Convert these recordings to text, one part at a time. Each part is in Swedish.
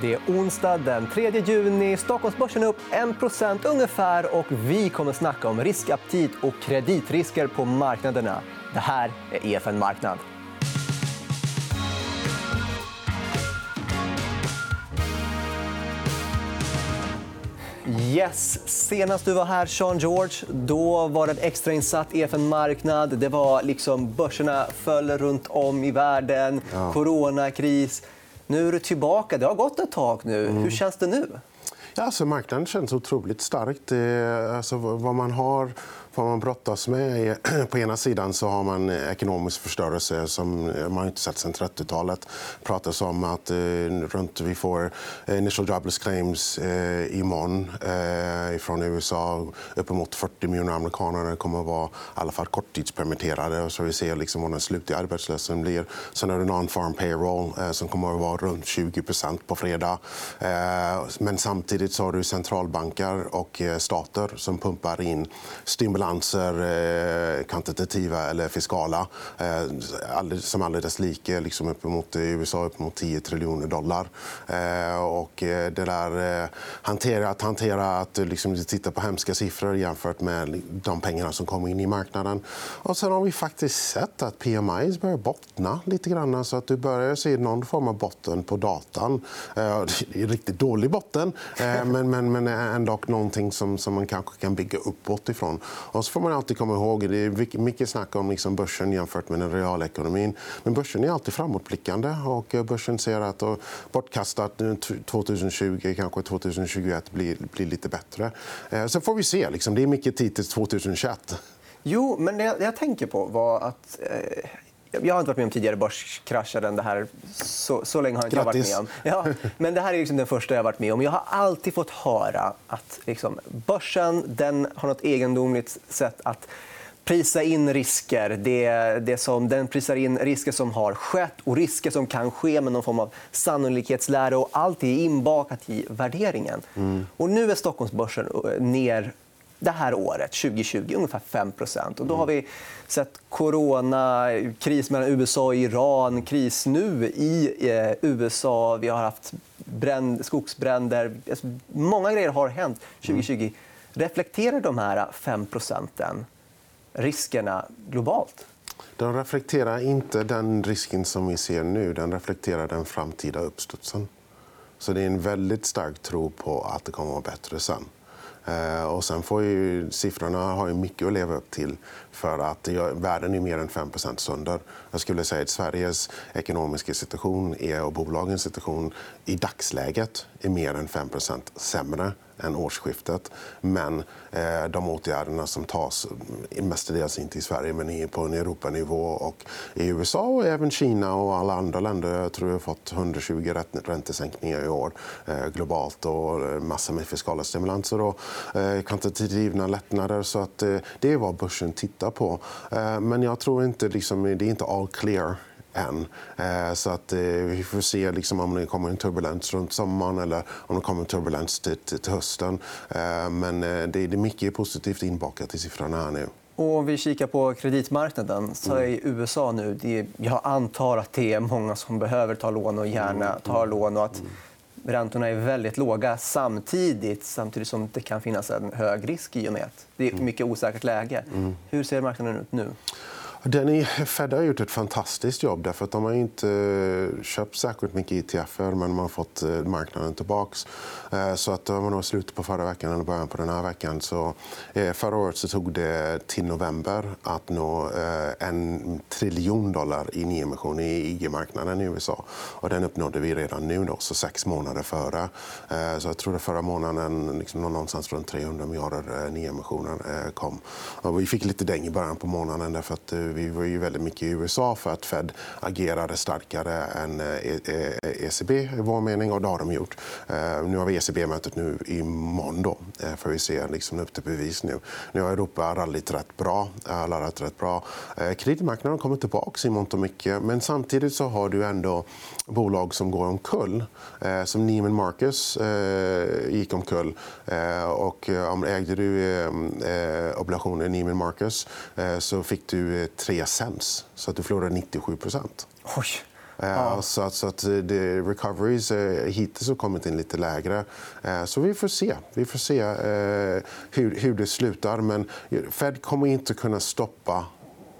Det är onsdag den 3 juni. Stockholmsbörsen är upp 1% ungefär. och Vi kommer att snacka om riskaptit och kreditrisker på marknaderna. Det här är EFN Marknad. Yes. Senast du var här, Sean George, då var det en extrainsatt EFN Marknad. Det var liksom, börserna föll runt om i världen. Ja. Coronakris. Nu är du tillbaka. Det har gått ett tag nu. Mm. Hur känns det nu? Ja, alltså, marknaden känns otroligt stark. Det, alltså, vad man har vad man brottas med. På ena sidan så har man eh, ekonomisk förstörelse som eh, man inte sett sen 30-talet. Det pratas om att eh, runt, vi får eh, initial jobless claims eh, imorgon eh, från USA. Uppemot 40 miljoner amerikaner kommer att vara i alla fall korttidspermitterade. Så vi ser liksom vad den slutliga arbetslösheten blir. Sen är det non-farm payroll eh, som kommer att vara runt 20% på fredag. Eh, men samtidigt så har du centralbanker och stater som pumpar in stimulans stimulanser, eh, kvantitativa eller fiskala eh, som alldeles lika eh, liksom uppemot, i USA uppemot 10 triljoner dollar. Och det där, hantera, att hantera att liksom, titta på hemska siffror jämfört med de pengarna som kommer in i marknaden. Och sen har vi faktiskt sett att PMI börjar bottna lite grann. Så att du börjar se någon form av botten på datan. Det är riktigt dålig botten, men, men, men ändå någonting som, som man kanske kan bygga uppåt ifrån. Och så får man alltid komma ihåg det är mycket snack om liksom börsen jämfört med den reala ekonomin. Men börsen är alltid framåtblickande. Och börsen ser att bortkastat eh, 2020, kanske 2021 blir, blir lite bättre. Eh, får vi se. Liksom. Det är mycket tid till 2021. Jo, men det jag tänker på var att... Eh, Eh jag har inte varit med om tidigare börskrascher än det här. Så, så länge har inte jag varit med om. Ja, men det här är liksom den första jag har varit med om. Jag har alltid fått höra att liksom, börsen den har nåt egendomligt sätt att prisa in risker. Det, det som, den prisar in risker som har skett och risker som kan ske med någon form av sannolikhetslära. Och allt är inbakat i värderingen. Mm. Och nu är Stockholmsbörsen ner det här året, 2020, ungefär 5 och Då har vi sett corona, kris mellan USA och Iran, kris nu i eh, USA. Vi har haft bränd, skogsbränder. Alltså, många grejer har hänt 2020. Mm. Reflekterar de här 5 procenten riskerna globalt? De reflekterar inte den risken som vi ser nu. Den reflekterar den framtida uppstudsen. Så det är en väldigt stark tro på att det kommer att vara bättre sen. Eh, och sen får ju, siffrorna har ju mycket att leva upp till för att världen är mer än 5% sönder. Jag skulle säga att Sveriges ekonomiska situation är, och bolagens situation i dagsläget är mer än 5% sämre än årsskiftet. Men eh, de åtgärderna som tas, mm, mestadels inte i Sverige men på en Europanivå och i USA och även Kina och alla andra länder jag tror jag har fått 120 räntesänkningar i år eh, globalt och eh, massor med fiskala stimulanser och eh, kvantitativa lättnader. Så att, eh, det är vad börsen tittar på. Men jag tror inte liksom, det är inte all clear än. Eh, så att, eh, vi får se liksom, om det kommer en turbulens runt sommaren eller om det kommer en turbulens till, till, till hösten. Eh, men det, är mycket positivt inbakat i siffrorna här nu. Och om vi kikar på kreditmarknaden så är i USA nu... Det, jag antar att det är många som behöver ta lån och gärna mm. tar lån. Och att räntorna är väldigt låga samtidigt, samtidigt som det kan finnas en hög risk i och med att det är ett mm. mycket osäkert läge. Mm. Hur ser marknaden ut nu? Den Fed har gjort ett fantastiskt jobb. Därför att de har inte eh, köpt särskilt mycket ETF men de har fått eh, marknaden tillbaka. Eh, så att, det var slutet på förra veckan eller början på den här veckan. Så, förra året så tog det till november att nå en triljon dollar i nyemission i IG-marknaden i USA. Och den uppnådde vi redan nu, då, så sex månader före. Så jag tror att förra månaden liksom någonstans runt 300 miljarder nyemissioner kom. Och vi fick lite däng i början på månaden. Därför att vi var ju väldigt mycket i USA för att Fed agerade starkare än eh, ECB i vår mening. Och det har de gjort. Eh, nu har vi ECB-mötet nu imorgon. Då, eh, får för vi se liksom upp till bevis nu. Nu har Europa rallit rätt bra. Rallit rätt bra. Kreditmarknaden kommer tillbaka i mångt och mycket. Men samtidigt så har du ändå bolag som går omkull. Som Neiman Marcus gick omkull. Och ägde du obligationer i Neiman Marcus så fick du 3 cents. Så att du förlorade 97 Oj. Ja. Så att, så att det, recoveries hittills har kommit in lite lägre. Så vi får se, vi får se hur, hur det slutar. Men Fed kommer inte kunna stoppa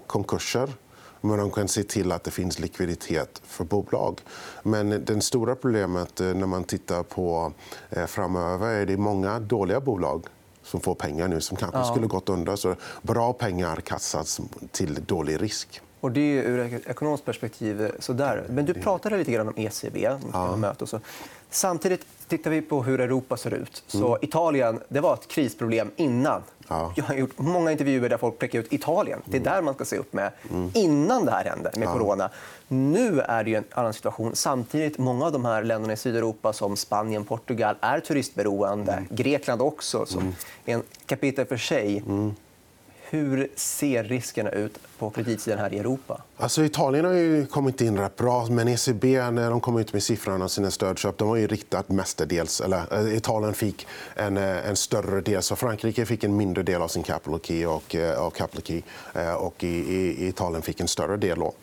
konkurser men de kan se till att det finns likviditet för bolag. Men det stora problemet när man tittar på framöver är det många dåliga bolag som får pengar nu som kanske ja. skulle gått under. Så bra pengar kastas till dålig risk. Och det är ur ett ekonomiskt perspektiv sådär. Men du pratade lite grann om ECB. Ja. Möte och så. Samtidigt tittar vi på hur Europa ser ut. Så mm. Italien det var ett krisproblem innan. Ja. Jag har gjort många intervjuer där folk pekar ut Italien. Det är mm. där man ska se upp med mm. innan det här hände med ja. corona. Nu är det en annan situation. Samtidigt, många av de här länderna i Sydeuropa som Spanien, Portugal är turistberoende. Mm. Grekland också, som mm. är en kapitel för sig. Hur ser riskerna ut på kreditsidan här i Europa? Alltså, Italien har ju kommit in rätt bra, men ECB när de kom ut med siffrorna sina stödköp de har ju riktat mestadels... Eller, eh, Italien fick en, eh, en större del, så Frankrike fick en mindre del av sin capital key och, eh, av capital key, och i, i, Italien fick en större del. Då.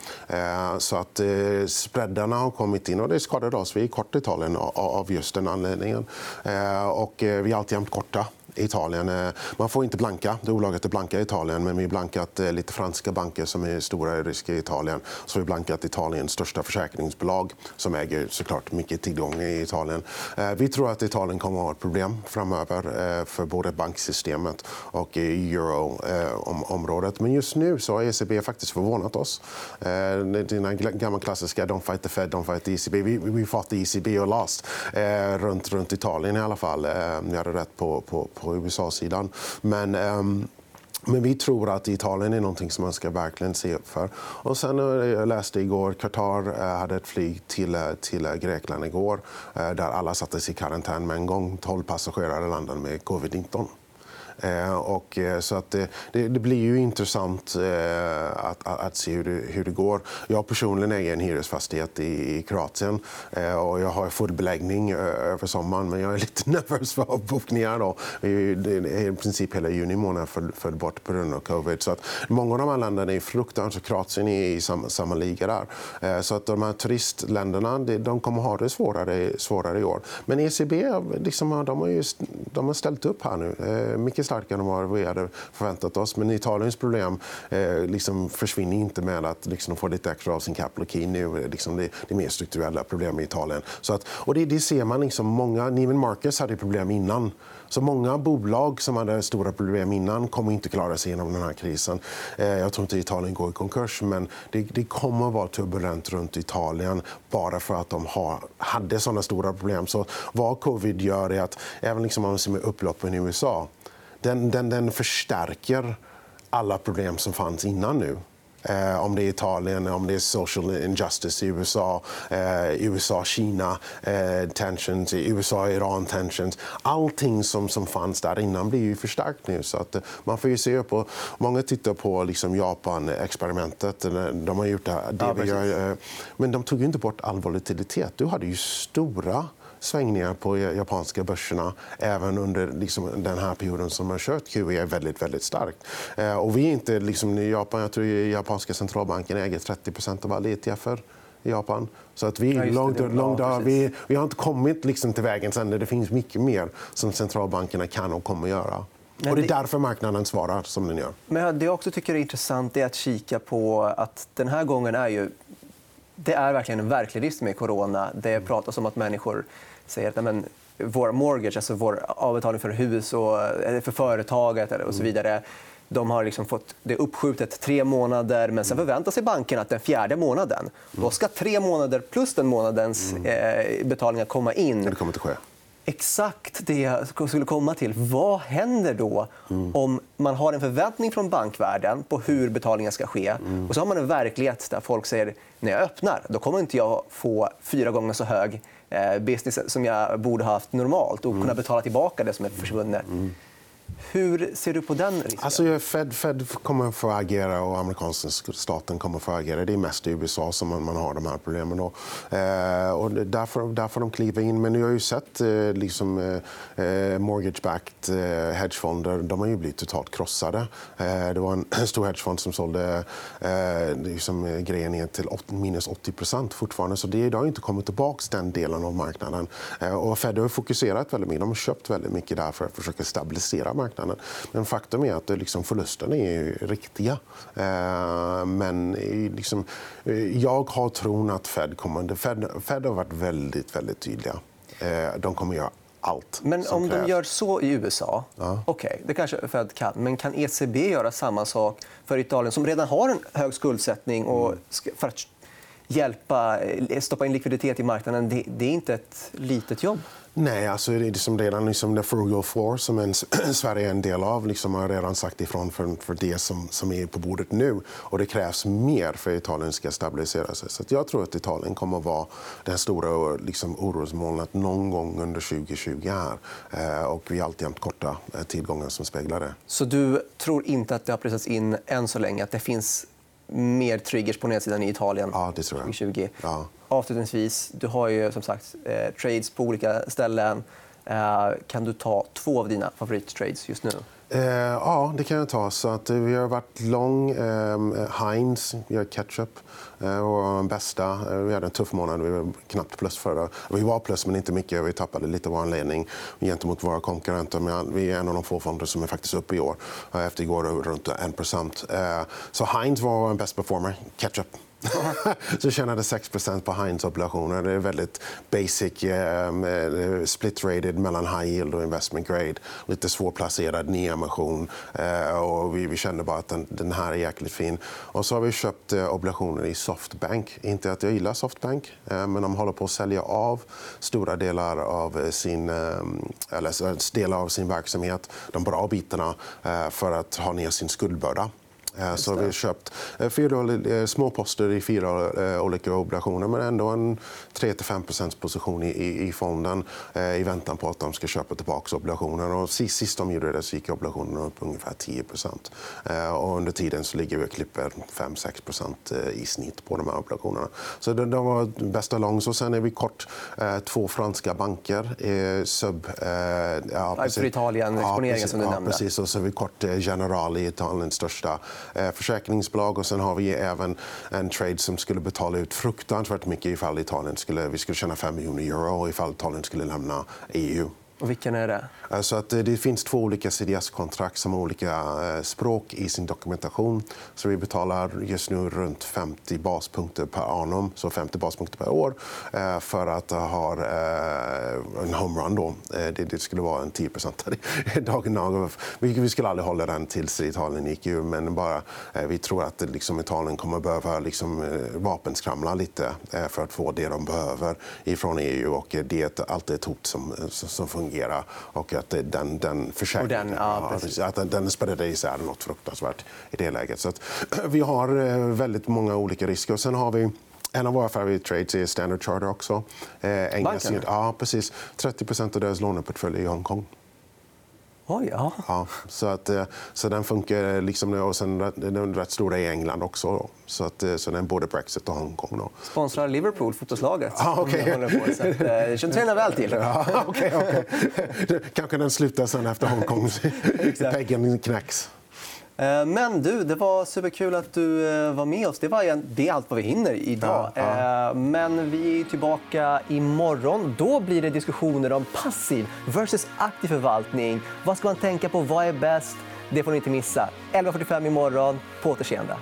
Så att spreadarna har kommit in och det skadade oss. Vi är kort i Italien av just den anledningen. Och vi är alltjämt korta Italien. Eh, man får inte blanka. Det är olagligt att blanka i Italien. Men vi har blankat eh, lite franska banker som är stora i risk i Italien. Så vi har blankat Italiens största försäkringsbolag som äger såklart mycket tillgång i Italien. Eh, vi tror att Italien kommer att ha ett problem framöver för både banksystemet och euroområdet. Men just nu så har ECB faktiskt förvånat oss. Dina gamla klassiska “Don't fight the Fed, don't fight the ECB”. Vi, fought the ECB och last runt, runt Italien i alla fall. Vi hade rätt på, på, på USA-sidan. Men um, men vi tror att Italien är någonting som man ska verkligen se upp för. Och sen, eh, jag läste igår Qatar eh, hade ett flyg till, eh, till Grekland igår där alla sattes i karantän med en gång. 12 passagerare landade med covid-19. Eh, och, eh, så att det, det, blir ju intressant eh, att, att, se hur det, hur det går. Jag personligen äger en hyresfastighet i, i Kroatien och jag har full beläggning över sommaren men jag är lite nervös för avbokningar. Då. I princip hela juni månad föll, föll bort på grund av covid. Så att många av de här länderna är fruktansvärt. Kroatien är i samma, samma liga där. Så att de här turistländerna de kommer ha det svårare, svårare i år. Men ECB liksom, de har, just, de har ställt upp här nu. Mycket starkare än vad vi hade förväntat oss. Men Italiens problem eh, liksom försvinner inte med att liksom, de får lite extra av sin capital key nu. Liksom, det, det är mer strukturella problem i Italien. Så att, och det, det ser man. Liksom, många, Neiman Marcus hade problem innan. Så många bolag som hade stora problem innan kommer inte klara sig genom den här krisen. Eh, jag tror inte Italien går i konkurs, men det, det kommer att vara turbulent runt Italien bara för att de har, hade såna stora problem. Så vad covid gör är att även liksom om man ser med upploppen i USA den, den, den förstärker alla problem som fanns innan nu. Eh, om det är Italien, om det är social injustice i USA, eh, USA-Kina eh, tensions, USA-Iran tensions. Allting som, som fanns där innan blir ju förstärkt nu. Så att, eh, man får ju se på, många tittar på liksom Japan-experimentet. De har gjort det, det ja, gör, eh, men de tog inte bort all volatilitet. Du hade ju stora svängningar på japanska börserna även under liksom, den här perioden som har kört QE är väldigt, väldigt starkt. Eh, och vi är inte liksom, i Japan, jag tror japanska centralbanken äger 30% av alla ETFer i Japan. Så att vi, ja, långt, långt, ja, vi, vi, har inte kommit liksom till vägens ände. Det finns mycket mer som centralbankerna kan och kommer att göra. Och det är därför marknaden svarar som den gör. Men det jag också tycker är intressant är att kika på att den här gången är ju det är verkligen en verklig risk med corona. Det pratas om att människor säger att men, vår mortgage, alltså vår avbetalning för hus och för företaget och så mm. vidare de har liksom fått det uppskjutet tre månader, men sen mm. förväntar sig bankerna att den fjärde månaden då mm. ska tre månader plus den månadens eh, betalningar komma in. Det kommer inte ske. Exakt det jag skulle komma till. Vad händer då mm. om man har en förväntning från bankvärlden på hur betalningen ska ske mm. och så har man en verklighet där folk säger när jag öppnar då kommer inte jag få fyra gånger så hög eh, business som jag borde ha haft normalt och kunna mm. betala tillbaka det som är försvunnet. Mm. Hur ser du på den risken? Alltså, Fed, Fed kommer få agera och amerikanska staten kommer att få agera. Det är mest i USA som man, man har de här problemen. Och, Eh, och därför, därför de kliver in. Men vi har ju sett eh, liksom, eh, eh mortgage-backed eh, hedgefonder. De har ju blivit totalt krossade. Eh, det var en stor hedgefond som sålde eh, liksom, grejen ner till minus 80% fortfarande. Så det, det har inte kommit tillbaka den delen av marknaden. Och Fed har fokuserat väldigt mycket. De har köpt väldigt mycket där för att försöka stabilisera marknaden. Men faktum är att det liksom förlusterna är riktiga. Eh, men liksom, eh, jag har tron att Fed kommer... Fed, Fed har varit väldigt, väldigt tydliga. Eh, de kommer göra allt Men om krävs. de gör så i USA, ja. okay, det kanske Fed kan. Men kan ECB göra samma sak för Italien som redan har en hög skuldsättning och för att hjälpa, stoppa in likviditet i marknaden? Det, det är inte ett litet jobb. Nej, alltså det är liksom redan liksom the frugal floor som en, Sverige är en del av liksom har redan sagt ifrån för, för det som, som är på bordet nu. Och det krävs mer för att Italien ska stabilisera sig. Så jag tror att Italien kommer att vara det stora liksom, orosmolnet någon gång under 2020. Här. Eh, och vi har alltid korta eh, tillgångar som speglar det. Så du tror inte att det har pressats in än så länge? Att det finns mer triggers på nedsidan i Italien ja, det tror jag. 2020? Ja avslutningsvis, du har ju som sagt eh, trades på olika ställen. Eh, kan du ta två av dina favorittrades just nu? Eh, ja, det kan jag ta. Så att, eh, vi har varit lång. Eh, Heinz, gör ketchup. Eh, och bästa. Eh, vi hade en tuff månad. Vi var knappt plus förra. Vi var plus, men inte mycket. Vi tappade lite vår ledning gentemot våra konkurrenter. Men vi är en av de få fonder som är faktiskt uppe i år. Eh, efter igår runt 1 eh, Så Heinz var en best performer. Ketchup så tjänade 6% på Heinz-obligationer. Det är väldigt basic, ehm, eh, split-rated mellan high yield och investment grade. Lite svårplacerad nyemission. Eh, och vi, vi kände bara att den, den, här är jäkligt fin. Och så har vi köpt eh, obligationer i Softbank. Inte att jag gillar Softbank, eh, men de håller på att sälja av stora delar av eh, sin, eller, delar av sin verksamhet. De bra bitarna för att ha ner sin skuldbörda. Eh, så vi har köpt eh, fyra eh, små poster i fyra olika obligationer men ändå en 3-5% position i, fonden i väntan på att de ska köpa tillbaka obligationer. Och sist, de gjorde det så gick obligationerna upp ungefär 10 och Under tiden så ligger vi och klipper 5-6% i snitt på de här obligationerna. Så det, det var bästa långs. Och sen är vi kort två franska banker. Sub, ja, precis. För Italien, exponeringen ja, som du ja, nämnde. Precis. Och så är vi kort Generali, Italiens största Eh, försäkringsbolag. Och sen har vi även en trade som skulle betala ut fruktansvärt mycket ifall Italien skulle, vi skulle tjäna 5 miljoner euro ifall Italien skulle lämna EU. Och vilken är det? Alltså att eh, det finns två olika CDS-kontrakt som har olika eh, språk i sin dokumentation. Så vi betalar just nu runt 50 baspunkter per annum, så 50 baspunkter per år eh, för att ha en homerun. Då. Det skulle vara en 10% dagen Vi skulle aldrig hålla den tills Italien gick ur, men bara, vi tror att liksom, Italien kommer att behöva liksom, vapenskramla lite för att få det de behöver från EU. Och det är alltid ett hot som, som fungerar. Och att den, den försäkringen den, ja, att den, isär något fruktansvärt i det läget. Så att, vi har eh, väldigt många olika risker. Och sen har vi en av våra favorittrades är Standard Charter också. Eh, Banken? Ja, precis. 30% av deras låneportfölj är i Hongkong. Oj, ja. ja så, att, eh, så den funkar. Liksom, och sen den är rätt stora i England också. Så, att, eh, så den både Brexit och Hongkong. Då. Sponsrar Liverpool fotbollslaget. Ah, okay. det tränar väl till. Ja, okay, okay. Kanske den slutar sen efter Hongkong. Peggen knäcks. Eh, men du, det var superkul att du eh, var med oss. Det, var, det är allt vad vi hinner idag. Ja, ja. Eh, men vi är tillbaka imorgon. Då blir det diskussioner om passiv versus aktiv förvaltning. Vad ska man tänka på? Vad är bäst? Det får ni inte missa. 11.45 imorgon. På återseende.